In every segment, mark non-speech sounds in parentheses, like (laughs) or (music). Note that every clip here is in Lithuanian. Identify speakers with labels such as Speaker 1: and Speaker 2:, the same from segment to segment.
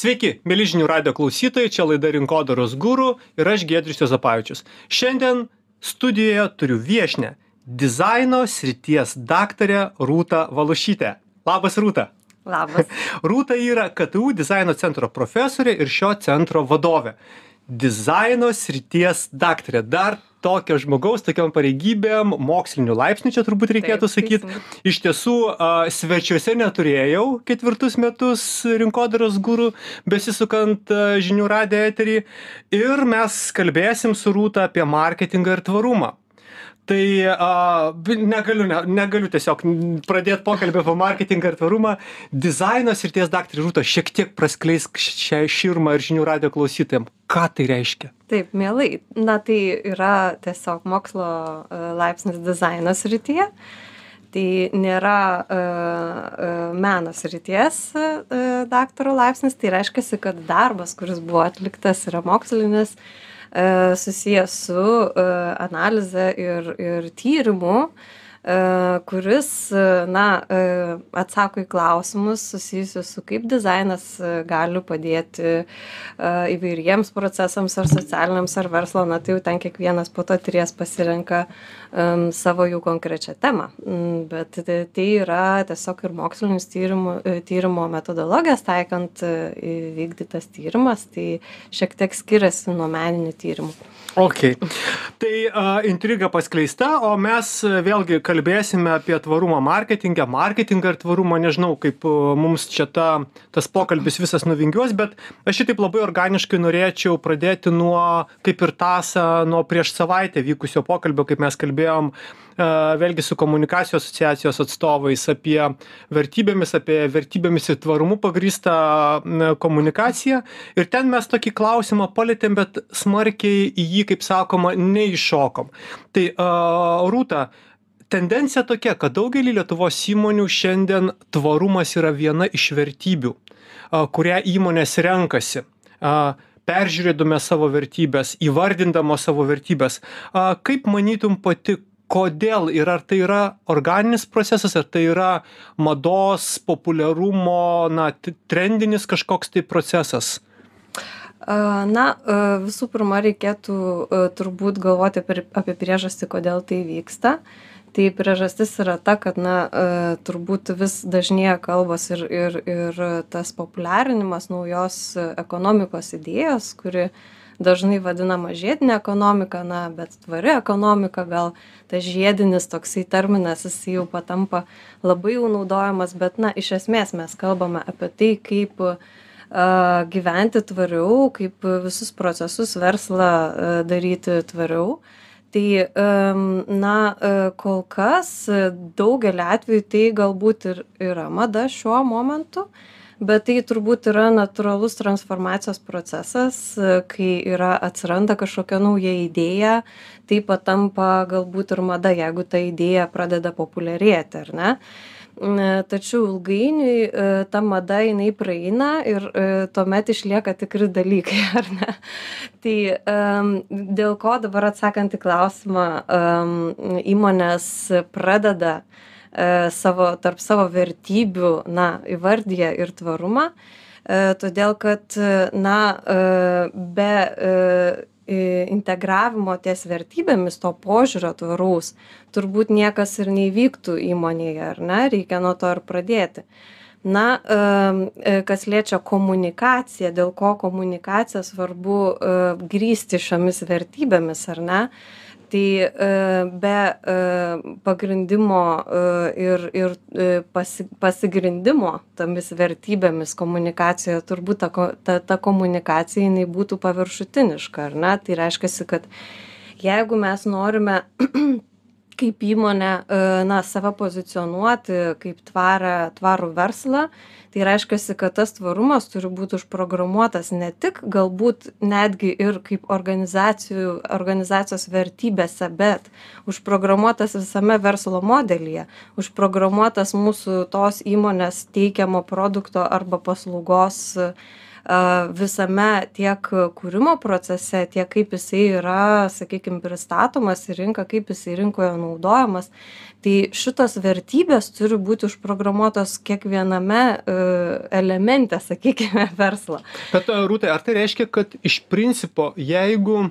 Speaker 1: Sveiki, mėly žinių radio klausytojai, čia laida Rinkodaros gūrų ir aš Gedrius Jozapavičius. Šiandien studijoje turiu viešnę dizaino srities daktarę Rūtą Valušytę. Labas Rūta.
Speaker 2: Labas. (laughs)
Speaker 1: Rūta yra KTU dizaino centro profesorė ir šio centro vadovė. Dizaino srities daktarė. Dar tokio žmogaus, tokiam pareigybėm, mokslinių laipsnių čia turbūt reikėtų sakyti. Iš tiesų, svečiuose neturėjau ketvirtus metus rinkodaros gurų, besisukant žinių radijo eterį. Ir mes kalbėsim su Rūta apie marketingą ir tvarumą. Tai a, negaliu, ne, negaliu tiesiog pradėti pokalbį apie marketingą ir tvarumą. Dizaino srities daktarė Rūta šiek tiek praskleisk šią širmą ir žinių radio klausytojams. Ką tai reiškia?
Speaker 2: Taip, mielai. Na, tai yra tiesiog mokslo e, laipsnis dizaino srityje. Tai nėra uh, meno srities uh, daktaro laipsnis, tai reiškia, kad darbas, kuris buvo atliktas, yra mokslinis, uh, susijęs su uh, analize ir, ir tyrimu, uh, kuris, uh, na, uh, atsako į klausimus susijusius su kaip dizainas gali padėti įvairiems procesams ar socialiniams ar verslo, na, tai jau ten kiekvienas po to tyrės pasirenka savo jų konkrečią temą. Mm, Bet tai yra tiesiog ir mokslinis tyrimų, e, tyrimo metodologijas taikant e, įvykdytas tyrimas, tai šiek tiek skiriasi nuo meninių tyrimų.
Speaker 1: Ok. Tai a, intriga paskleista, o mes vėlgi kalbėsime apie tvarumą marketingą, marketingą ir tvarumą, nežinau, kaip a, mums čia ta, tas pokalbis visas nuvingiuos, bet aš šitaip labai organiškai norėčiau pradėti nuo, kaip ir tasą, nuo prieš savaitę vykusio pokalbio, kaip mes kalbėjom, a, vėlgi su komunikacijos asociacijos atstovais apie vertybėmis, apie vertybėmis ir tvarumu pagrįstą komunikaciją. Ir ten mes tokį klausimą palėtėm, bet smarkiai į jį, kaip sakoma, neiššokom. Tai Rūta, tendencija tokia, kad daugelį Lietuvos įmonių šiandien tvarumas yra viena iš vertybių, kurią įmonės renkasi. Peržiūrėdami savo vertybės, įvardindamos savo vertybės. Kaip manytum pati, kodėl ir ar tai yra organinis procesas, ar tai yra mados, populiarumo, na, trendinis kažkoks tai procesas?
Speaker 2: Na, visų pirma, reikėtų turbūt galvoti apie, priežastį, kodėl tai vyksta. Tai priežastis yra ta, kad, na, turbūt vis dažnėja kalbos ir, ir, ir tas populiarinimas naujos ekonomikos idėjos, kuri dažnai vadinama žiedinė ekonomika, na, bet tvari ekonomika, gal tas žiedinis toksai terminas, jis jau patampa labai jau naudojamas, bet, na, iš esmės mes kalbame apie tai, kaip gyventi tvariau, kaip visus procesus verslą daryti tvariau. Tai, na, kol kas a, daugelį atvejų tai galbūt ir yra mada šiuo momentu, bet tai turbūt yra natūralus transformacijos procesas, kai yra atsiranda kažkokia nauja idėja, tai patampa galbūt ir mada, jeigu ta idėja pradeda populiarėti, ar ne? Tačiau ilgainiui e, ta mada jinai praeina ir e, tuomet išlieka tikri dalykai, (laughs) ar ne? Tai dėl ko dabar atsakant į klausimą, įmonės pradeda e, savo, tarp savo vertybių, na, įvardyje ir tvarumą, e, todėl kad, e, na, e, be e, integravimo ties vertybėmis to požiūrio tvaraus turbūt niekas ir neįvyktų įmonėje, ar ne? Reikia nuo to ir pradėti. Na, e, kas liečia komunikaciją, dėl ko komunikaciją svarbu e, grįsti šiomis vertybėmis, ar ne? Tai e, be e, pagrindimo e, ir, ir pasi, pasigrindimo tomis vertybėmis komunikacijoje, turbūt ta, ko- ta, ta komunikacija jinai būtų paviršutiniška, ar ne? Tai reiškia, kad jeigu mes norime kaip įmonė, e, na, save pozicionuoti kaip tvarą, tvarų verslą, tai reiškia, kad tas tvarumas turi būti užprogramuotas ne tik galbūt netgi ir kaip organizacijų, organizacijos vertybėse, bet užprogramuotas visame verslo modelyje, užprogramuotas mūsų tos įmonės teikiamo produkto arba paslaugos visame tiek kūrimo procese, tiek kaip jisai yra, sakykime, pristatomas į rinką, kaip jisai rinkoje naudojamas. Tai šitos vertybės turi būti užprogramuotos kiekviename elemente, sakykime, (laughs) verslo.
Speaker 1: Bet, Rūtai, ar tai reiškia, kad iš principo, jeigu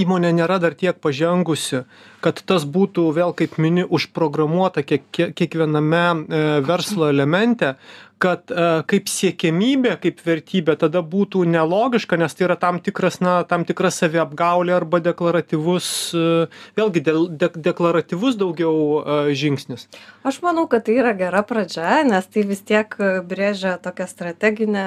Speaker 1: įmonė nėra dar tiek pažengusi kad tas būtų vėl kaip mini užprogramuota kiek kiekviename e, verslo elemente kad e, kaip siekiamybė kaip vertybė tada būtų nelogiška nes tai yra tam tikras na tam tikra saviapgaulė arba deklaratyvus e, vėlgi dėl de deklaratyvus daugiau žingsnis.
Speaker 2: Aš manau kad tai yra gera pradžia nes tai vis tiek brėžia tokią strateginę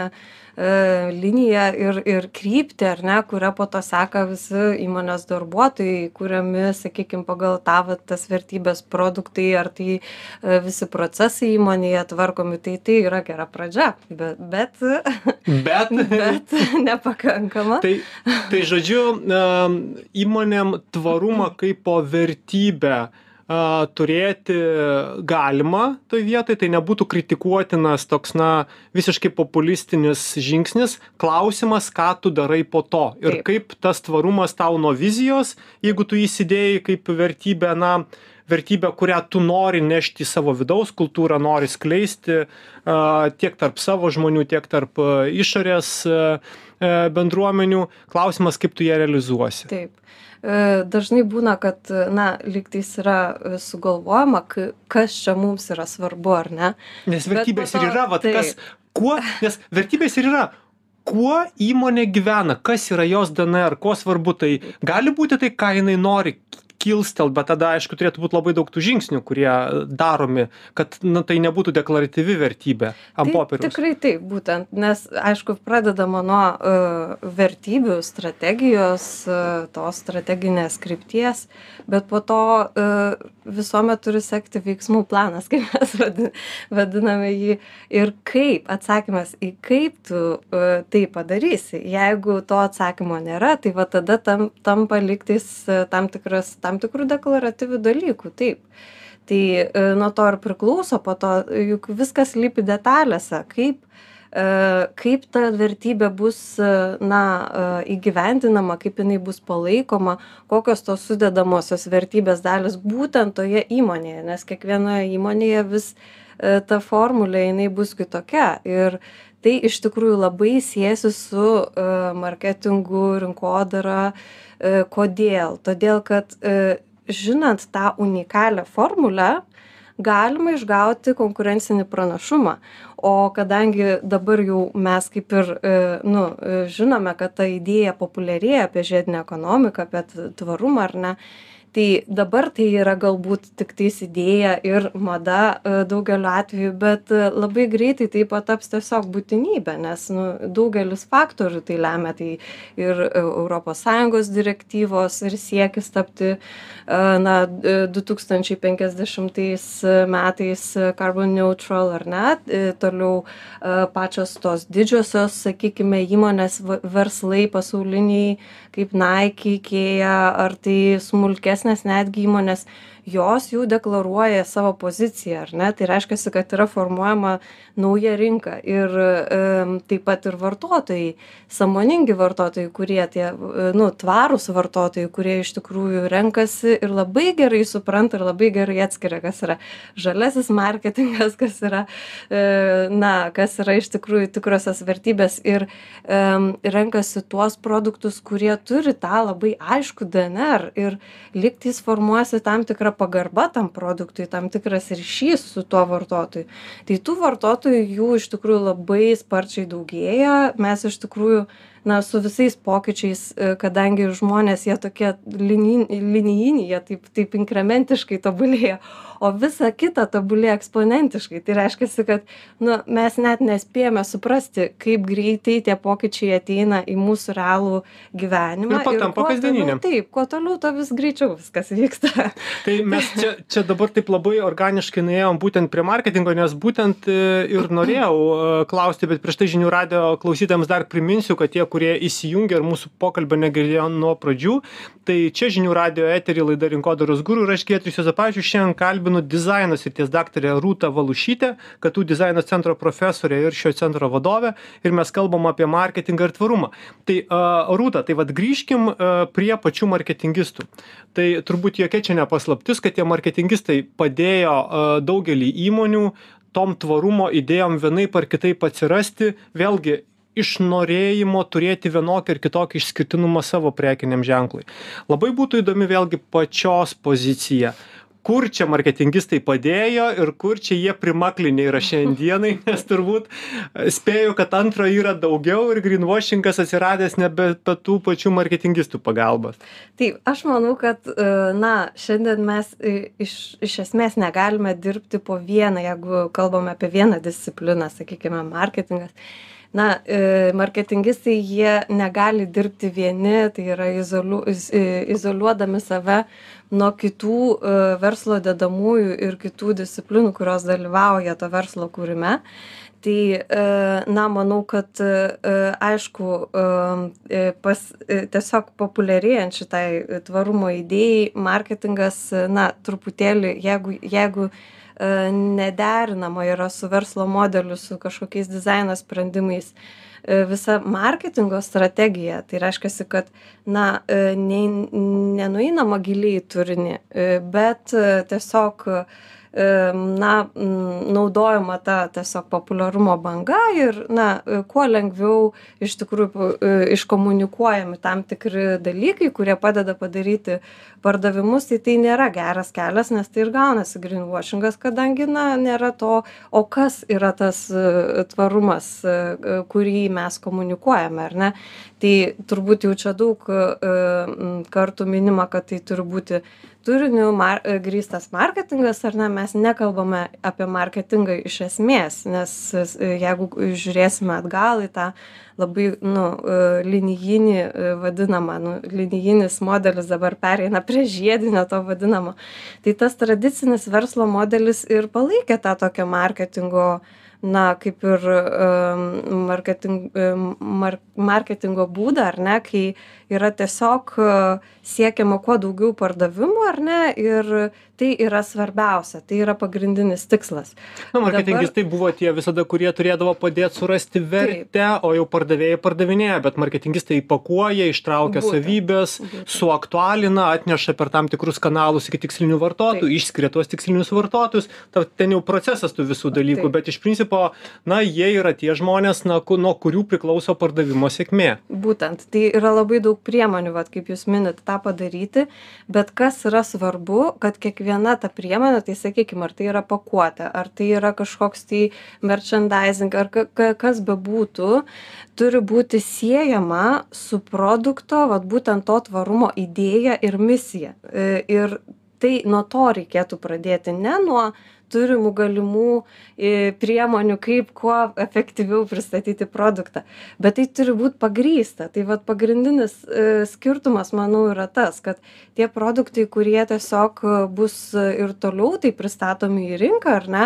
Speaker 2: E, liniją ir, ir kryptį, ar ne, kurią po to seka visi įmonės darbuotojai, kuriami, sakykime, pagal tavo tas vertybės produktai, ar tai e, visi procesai įmonėje tvarkomi, tai tai yra gera pradžia, bet, bet,
Speaker 1: bet, (laughs)
Speaker 2: bet nepakankama.
Speaker 1: Tai, tai žodžiu, įmonėm tvarumą kaip po vertybę turėti galima toj vietoj, tai nebūtų kritikuotinas toks, na, visiškai populistinis žingsnis. Klausimas, ką tu darai po to ir Taip. kaip tas tvarumas tau nuo vizijos, jeigu tu įsidėjai kaip vertybę, na, vertybę, kurią tu nori nešti į savo vidaus kultūrą, nori skleisti tiek tarp savo žmonių, tiek tarp išorės bendruomenių. Klausimas, kaip tu ją realizuosi.
Speaker 2: Taip. E, dažnai būna, kad, na, lygtais yra e, sugalvojama, kas čia mums yra svarbu, ar ne?
Speaker 1: Nes vertybės to, ir yra, va, tai... kas, kuo, nes vertybės ir yra, kuo įmonė gyvena, kas yra jos DNR, kuo svarbu, tai gali būti tai, ką jinai nori, kilstelt bet tada aišku turėtų būt labai daug tų žingsnių kurie daromi kad na tai nebūtų deklaratyvi vertybė ant
Speaker 2: tai
Speaker 1: popieriaus.
Speaker 2: tikrai taip būtent nes aišku pradedama nuo uh, vertybių strategijos uh, tos strateginės krypties bet po to uh, visuomet turi sekti veiksmų planas (laughs) kaip mes vadi vadiname jį. Ir kaip atsakymas į kaip tu tai padarysi. Jeigu to atsakymo nėra tai va tada tam tampa lygtais tam tikras tam tam tikrų deklaratyvių dalykų, taip. Tai e, nuo to ir priklauso, po to juk viskas lypi detalėse, kaip, e, kaip ta vertybė bus e, na, įgyvendinama, kaip jinai bus palaikoma, kokios tos sudedamosios vertybės dalis būtent toje įmonėje, nes kiekvienoje įmonėje vis ta formulė jinai bus kitokia. Ir tai iš tikrųjų labai siejasi su marketingu, rinkodara, E, kodėl? Todėl, kad e, žinant tą unikalią formulę, galima išgauti konkurencinį pranašumą. O kadangi dabar jau mes kaip ir e, nu, žinome, kad ta idėja populiarėja apie žiedinę ekonomiką, apie tvarumą ar ne, tai dabar tai yra galbūt tiktais idėja ir mada e, daugeliu atveju bet e, labai greitai tai pataps tiesiog būtinybe nes nu daugelis faktorių tai lemia tai ir europos sąjungos direktyvos ir siekis tapti e, na du tūkstančiai penkiasdešimtais metais carbon neutral ar ne toliau pačios tos didžiosios sakykime įmonės verslai pasauliniai kaip nike ikea ar tai smulkesnės netgi įmonės jos jau deklaruoja savo poziciją ar ne? Tai reiškiasi kad yra formuojama nauja rinka. Ir taip pat ir vartotojai sąmoningi vartotojai kurie tie nu tvarūs vartotojai kurie iš tikrųjų renkasi ir labai gerai supranta ir labai gerai atskiria kas yra žaliasis marketingas kas yra e, na kas yra iš tikrųjų tikrosios vertybės ir renkasi tuos produktus kurie turi tą labai aiškų dnr ir lygtais formuojasi tam tikra pagarba tam produktui tam tikras ryšys su tuo vartotoju. Tai tų vartotojų jų iš tikrųjų labai sparčiai daugėja. Mes iš tikrųjų na su visais pokyčiais e, kadangi žmonės jie tokie lini linijiniai jie taip taip inkrementiškai tobulėja o visa kita tobulėja eksponentiškai. Tai reiškiasi kad nu mes net nespėjame suprasti kaip greitai tie pokyčiai ateina į mūsų realų gyvenimą
Speaker 1: ir patampa kasdieniniam
Speaker 2: taip kuo toliau tuo vis greičiau viskas vyksta. (laughs)
Speaker 1: Tai mes čia, čia dabar taip labai organiškai nuėjom būtent prie marketingo, nes būtent e, ir norėjau e, klausti, bet prieš tai žinių radio klausytėms dar priminsiu, kad tie, kurie įsijungia ir mūsų pokalbio negirdėjo nuo pradžių, tai čia žinių radio eterį laida Rinkodaros gurų ir aš Gėtrius Jozapavičius šiandien kalbinu dizaino srities daktarę Rūtą Valušytę, kad tų dizaino centro profesorė ir šio centro vadovė ir mes kalbam apie marketingą ir tvarumą. Tai uh, Rūta, tai vad grįžkim uh, prie pačių marketingistų. Tai turbūt jokia čia ne paslaptis kad tie marketingistai padėjo daugelį įmonių tom tvarumo idėjom vienaip ar kitaip atsirasti. Vėlgi iš norėjimo turėti vienokį ar kitokį išskirtinumą savo prekiniam ženklui. Labai būtų įdomi vėlgi pačios pozicija. Kur čia marketingistai padėjo ir kur čia jie primaklinė yra šiandienai (laughs) nes turbūt spėju kad antro yra daugiau ir grynvošingas atsiradęs nebe be tų pačių marketingistų pagalbos.
Speaker 2: Taip aš manau kad e, na šiandien mes e, iš iš esmės negalime dirbti po vieną jeigu kalbame apie vieną discipliną sakykime marketingas na marketingistai jie negali dirbti vieni tai yra izoliu iz izoliuodami save nuo kitų e, verslo dedamųjų ir kitų disciplinų, kurios dalyvauja to verslo kūrime. Tai, e, na, manau, kad e, aišku, pas, tiesiog populiarėjant šitai tvarumo idėjai, marketingas, na, truputėlį, jeigu, jeigu nederinama yra su verslo modeliu, su kažkokiais dizaino sprendimais, E, visa marketingo strategija tai reiškiasi kad na e, nei nenueinama giliai turinį e, bet tiesiog na naudojama ta tiesiog populiarumo banga ir na kuo lengviau iš tikrųjų iškomunikuojami tam tikri dalykai kurie padeda padaryti pardavimus tai tai nėra geras kelias nes tai ir gaunasi grynvošingas kadangi na nėra to. O kas yra tas tvarumas kurį mes komunikuojame ar ne? Tai turbūt jau čia daug kartų minima kad tai turi būti turiniu mar e, grįstas marketingas ar ne mes nekalbame apie marketingą iš esmės nes e, jeigu žiūrėsime atgal į tą labai nu e, linijinį vadinamą nu linijinis modelis dabar pereina prie žiedinio to vadinamo tai tas tradicinis verslo modelis ir palaikė tą tokią marketingo na kaip ir marketing mar marketingo būdą ar ne kai yra tiesiog siekiama kuo daugiau pardavimų ar ne ir tai yra svarbiausia tai yra pagrindinis tikslas.
Speaker 1: Na marketingistai buvo tie visada kurie turėdavo padėt surasti vertę o jau pardavėjai pardavinėja bet marketingistai įpakuoja ištraukia savybes suaktualina atneša per tam tikrus kanalus iki tikslinių vartotojų išskiria tuos tikslinius vartotojus. Ten jau procesas tų visų dalykų bet iš principo na jie yra tie žmonės na ku nuo kurių priklauso pardavimo sėkmė.
Speaker 2: Būtent. Tai yra labai daug priemonių vat kaip jūs minit tą padaryti. Bet kas yra svarbu kad kiekviena ta priemonė tai sakykim ar tai yra pakuotė ar tai yra kažkoks tai merčendaizing ar ka ka kas bebūtų turi būti siejama su produkto vat būtent to tvarumo idėja ir misija. E, ir tai nuo to reikėtų pradėti. Ne nuo turimų galimų e, priemonių kaip kuo efektyviau pristatyti produktą. Bet tai turi būt pagrįsta tai vat pagrindinis e, skirtumas manau yra tas kad tie produktai kurie tiesiog bus ir toliau taip pristatomi į rinką ar ne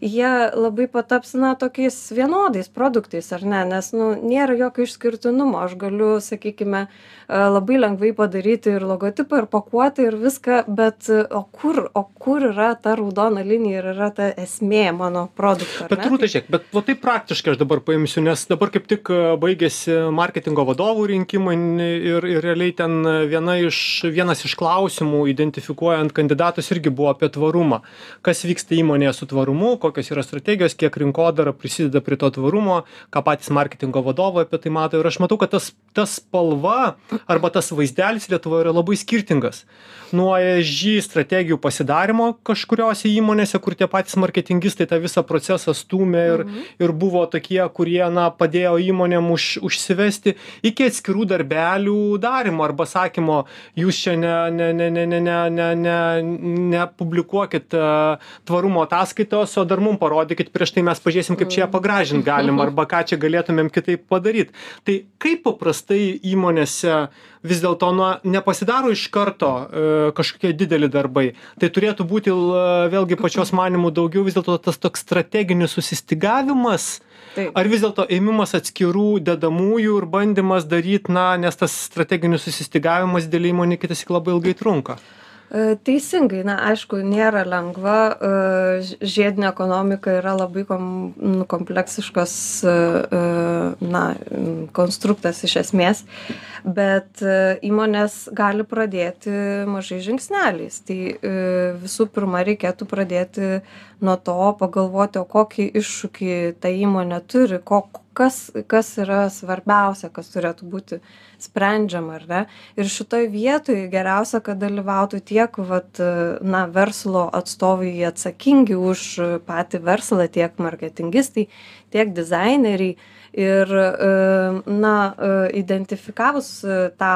Speaker 2: jie labai pataps na tokiais vienodais produktais ar ne? Nes nu nėra jokio išskirtinumo. Aš galiu sakykime labai lengvai padaryti ir logotipą ir pakuotę ir viską bet o kur o kur yra ta raudona linija ir yra ta esmė mano produkto
Speaker 1: bet rūta žiūrėk bet va taip praktiškai aš dabar paimsiu nes dabar kaip tik baigėsi marketingo vadovų rinkimai ir ir realiai ten viena iš vienas iš klausimų identifikuojant kandidatus irgi buvo apie tvarumą. Kas vyksta įmonėje su tvarumu kokios yra strategijos kiek rinkodara prisideda prie to tvarumo ką patys marketingo vadovai apie tai mato ir aš matau kad tas ta spalva arba tas vaizdelis lietuvoj yra labai skirtingas nuo esg strategijų pasidarymo kažkuriose įmonėse kur tie patys marketingistai tą visą procesą stūmė ir, mhm. ir buvo tokie, kurie, na, padėjo įmonėm už, užsivesti iki atskirų darbelių darimo arba sakymo, jūs čia ne, ne, ne, ne, ne, ne, ne, ne, nepublikuokit uh, tvarumo ataskaitos, o dar mum parodykit, prieš tai mes pažiūrėsim, kaip čia ją pagražinti galim arba ką čia galėtumėm kitaip padaryti. Tai kaip paprastai įmonėse vis dėlto nuo nepasidaro iš karto e, kažkokie dideli darbai. Tai turėtų būti vėlgi pačios manimų daugiau vis dėlto tas toks strateginis susistigavimas. Taip. Ar vis dėlto ėmimas atskirų dedamųjų ir bandymas daryti, na, nes tas strateginis susistigavimas dėl įmonė kitas labai ilgai trunka?
Speaker 2: E, teisingai, na, aišku, nėra lengva, e, žiedinė ekonomika yra labai kom, nu, kompleksiškas, e, na, konstruktas iš esmės, bet įmonės gali pradėti mažai žingsneliais. Tai visų pirma, reikėtų pradėti nuo to, pagalvoti, o kokį iššūkį ta įmonė turi, kok, kas, kas yra svarbiausia, kas turėtų būti sprendžiama ar ne? Ir šitoj vietoj geriausia kad dalyvautų tiek vat na verslo atstovai atsakingi už patį verslą tiek marketingistai tiek dizaineriai. Ir e, na e, identifikavus tą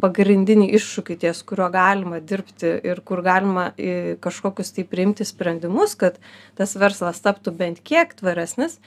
Speaker 2: pagrindinį iššūkį ties kuriuo galima dirbti ir kur galima kažkokius tai priimti sprendimus kad tas verslas taptų bent kiek tvaresnis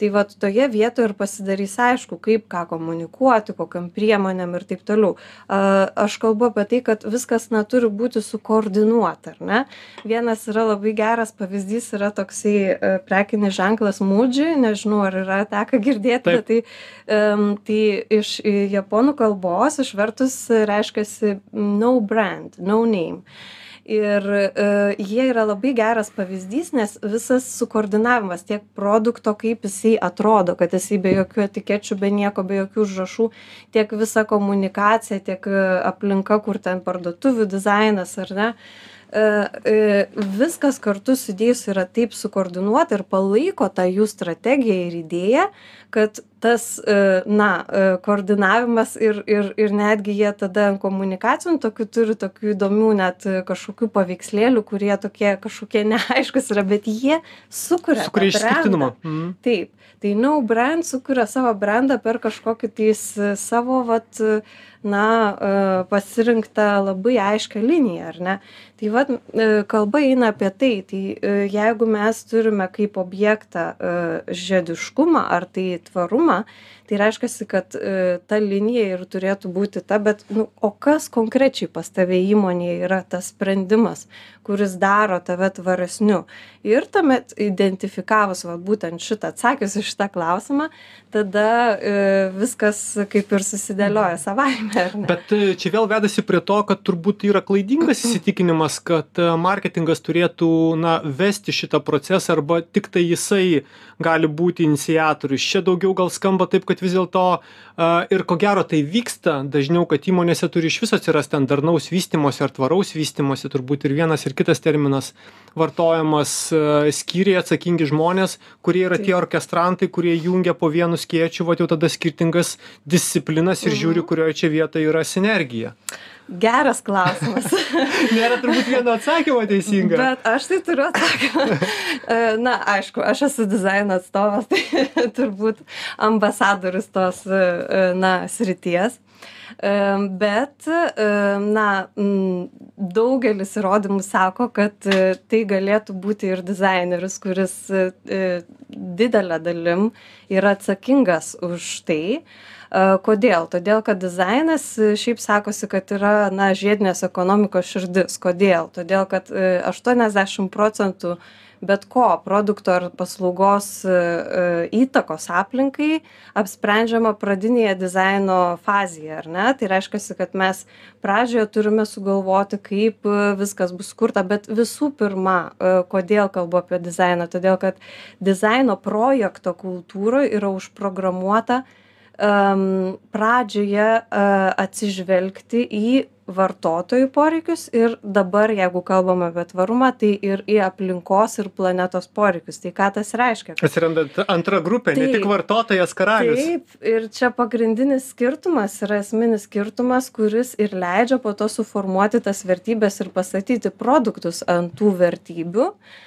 Speaker 2: tai vat toje vietoje ir pasidarys aišku kaip ką komunikuoti kokiom priemonėm ir taip toliau. A aš kalbu apie tai kad viskas na turi būti sukoordinuota ar ne? Vienas yra labai geras pavyzdys yra toksai e, prekinis ženklas muji nežinau ar yra tekę girdėti bet tai em tai iš japonų kalbos išvertus reiškiasi no brand no name ir e, jie yra labai geras pavyzdys nes visas sukoordinavimas tiek produkto kaip jisai atrodo kad jisai be jokių etikečių be nieko be jokių užrašų tiek visa komunikacija tiek e, aplinka kur ten parduotuvių dizainas ar ne viskas kartu sudėjus yra taip sukoordinuota ir palaiko tą jų strategiją ir idėją kad tas e, na e, koordinavimas ir ir ir netgi jie tada komunikacinių tokių turi tokių įdomių net kažkokių paveikslėlių kurie tokie kažkokie neaiškūs yra bet jie sukuria
Speaker 1: sukuria išskirtinumą.
Speaker 2: mhm. taip. Tai no brand sukuria savo brendą per kažkokį tais savo vat na e, pasirinktą labai aiškią liniją ar ne? Tai vat kalba eina apie tai tai jeigu mes turime kaip objektą žiediškumą ar tai tvarumą tai reiškiasi kad e, ta linija ir turėtų būti ta bet nu o kas konkrečiai pas tave įmonėje yra tas sprendimas kuris daro tave tvaresniu? Ir tuomet identifikavus vat būtent šitą atsakius į šitą klausimą tada e, viskas kaip ir susidėlioja savaime (laughs)
Speaker 1: bet e, čia vėl vedasi prie to kad turbūt yra klaidingas (clears throat) įsitikinimas kad marketingas turėtų na vesti šitą procesą arba tiktai jisai gali būti iniciatorius. Čia daugiau gal skamba taip kad vis dėlto a ir ko gero tai vyksta. Dažniau kad įmonėse turi iš viso atsirast ten darnaus vystymosi ar tvaraus vystymosi turbūt ir vienas ir kitas terminas vartojamas skyriai atsakingi žmonės kurie yra tie orkestrantai kurie jungia po vienu skėčiu vat jau tada skirtingas disciplinas ir žiūri
Speaker 2: mhm.
Speaker 1: kurioj čia vietoj yra sinergija
Speaker 2: Geras klausimas. (laughs)
Speaker 1: Nėra turbūt vieno atsakymo teisingo.
Speaker 2: Bet aš tai turiu atsakymą. (laughs) E, na, aišku, aš esu dizaino atstovas, (laughs) tai turbūt ambasadorius tos, e, na, srities. E, bet, na, daugelis įrodymų sako, kad tai galėtų būti ir dizaineris, kuris didelę dalim yra atsakingas už tai Kodėl? Todėl, kad dizainas šiaip sakosi, kad yra na, žiedinės ekonomikos širdis. Kodėl? Todėl, kad 80 procentų bet ko produkto ar paslaugos įtakos aplinkai apsprendžiama pradinėje dizaino fazėje, ar ne? Tai reiškia, kad mes pradžioje turime sugalvoti, kaip viskas bus kurta, bet visų pirma, kodėl kalbu apie dizainą? Todėl, kad dizaino projekto kultūroje yra užprogramuota um, pradžioje uh, atsižvelgti į vartotojų poreikius ir dabar jeigu kalbam apie tvarumą tai ir į aplinkos ir planetos poreikius. Tai ką tas reiškia?
Speaker 1: Atsiranda antra grupė ne tik vartotojas karalius.
Speaker 2: Taip ir čia pagrindinis skirtumas yra esminis skirtumas kuris ir leidžia po to suformuoti tas vertybes ir pastatyti produktus ant tų vertybių. E,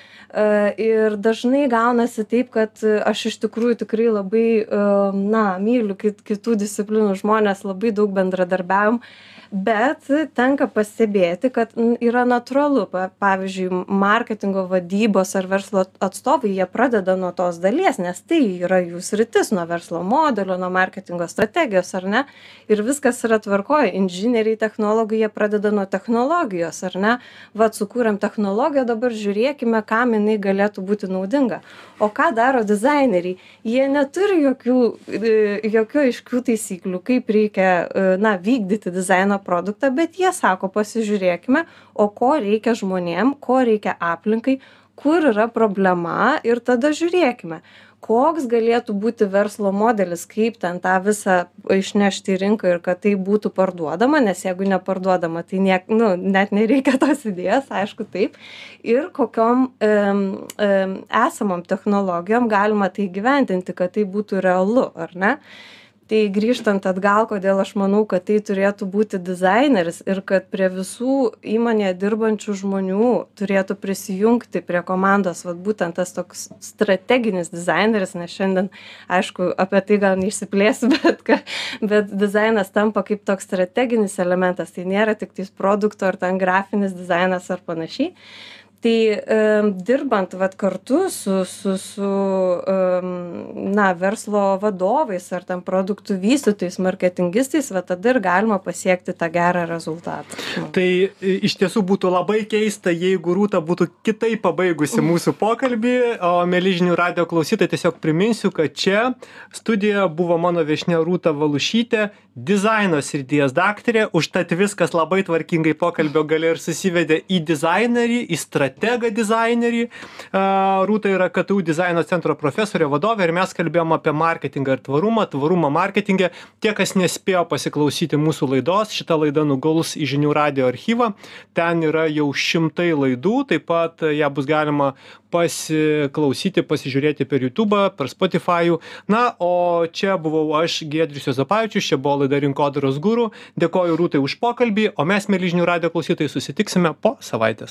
Speaker 2: ir dažnai gaunasi taip, kad aš iš tikrųjų tikrai labai, e, na, myliu kitų disciplinų žmonės, labai daug bendradarbiavom bet tenka pastebėti kad yra natūralu pa pavyzdžiui marketingo vadybos ar verslo atstovai jie pradeda nuo tos dalies nes tai yra jų sritis nuo verslo modelio nuo marketingo strategijos ar ne? Ir viskas yra tvarkoj inžinieriai technologai jie pradeda nuo technologijos ar ne? Vat sukūrėm technologiją dabar žiūrėkime kam jinai galėtų būti naudinga. O ką daro dizaineriai? Jie neturi jokių e, jokių aiškių taisyklių kaip reikia e, na vykdyti dizaino produktą bet jie sako pasižiūrėkime o ko reikia žmonėm ko reikia aplinkai kur yra problema ir tada žiūrėkime koks galėtų būti verslo modelis kaip ten tą visą išnešti į rinką ir kad tai būtų parduodama nes jeigu neparduodama tai niek nu net nereikia tos idėjos aišku taip. Ir kokiom em em esamom technologijom galima tai įgyvendinti kad tai būtų realu ar ne tai grįžtant atgal kodėl aš manau kad tai turėtų būti dizaineris ir kad prie visų įmonėje dirbančių žmonių turėtų prisijungti prie komandos vat būtent tas toks strateginis dizaineris nes šiandien aišku apie tai gal neišsiplėsiu (laughs) bet ka bet dizainas tampa kaip toks strateginis elementas. Tai nėra tiktais produkto ar ten grafinis dizainas ar panašiai tai dirbant vat kartu su su su na verslo vadovais ar ten produktų vystytojais marketingistais va tada ir galima pasiekti tą gerą rezultatą
Speaker 1: tai iš tiesų būtų labai keista jeigu rūta būtų kitaip pabaigusi mūsų pokalbį o mieli žinių radijo klausytojai tiesiog priminsiu kad čia studijoje buvo mano viešnia rūta valiušytė dizaino srities daktarė užtat viskas labai tvarkingai pokalbio gale ir susivedė į dizainerį į strategą dizainerį. Rūta yra ktu dizaino centro profesorė vadovė ir mes kalbėjom apie marketingą ir tvarumą tvarumą marketinge. Tie kas nespėjo pasiklausyti mūsų laidos šita laida nuguls į žinių radijo archyvą. Ten yra jau šimtai laidų taip pat ją bus galima pasiklausyti pasižiūrėti per jutubą per spotifajų na o čia buvau aš giedrius juozapavičius čia buvo laida rinkodaros guru. Dėkoju rūtai už pokalbį o mes mieli žinių radijo klausytojai susitiksime po savaitės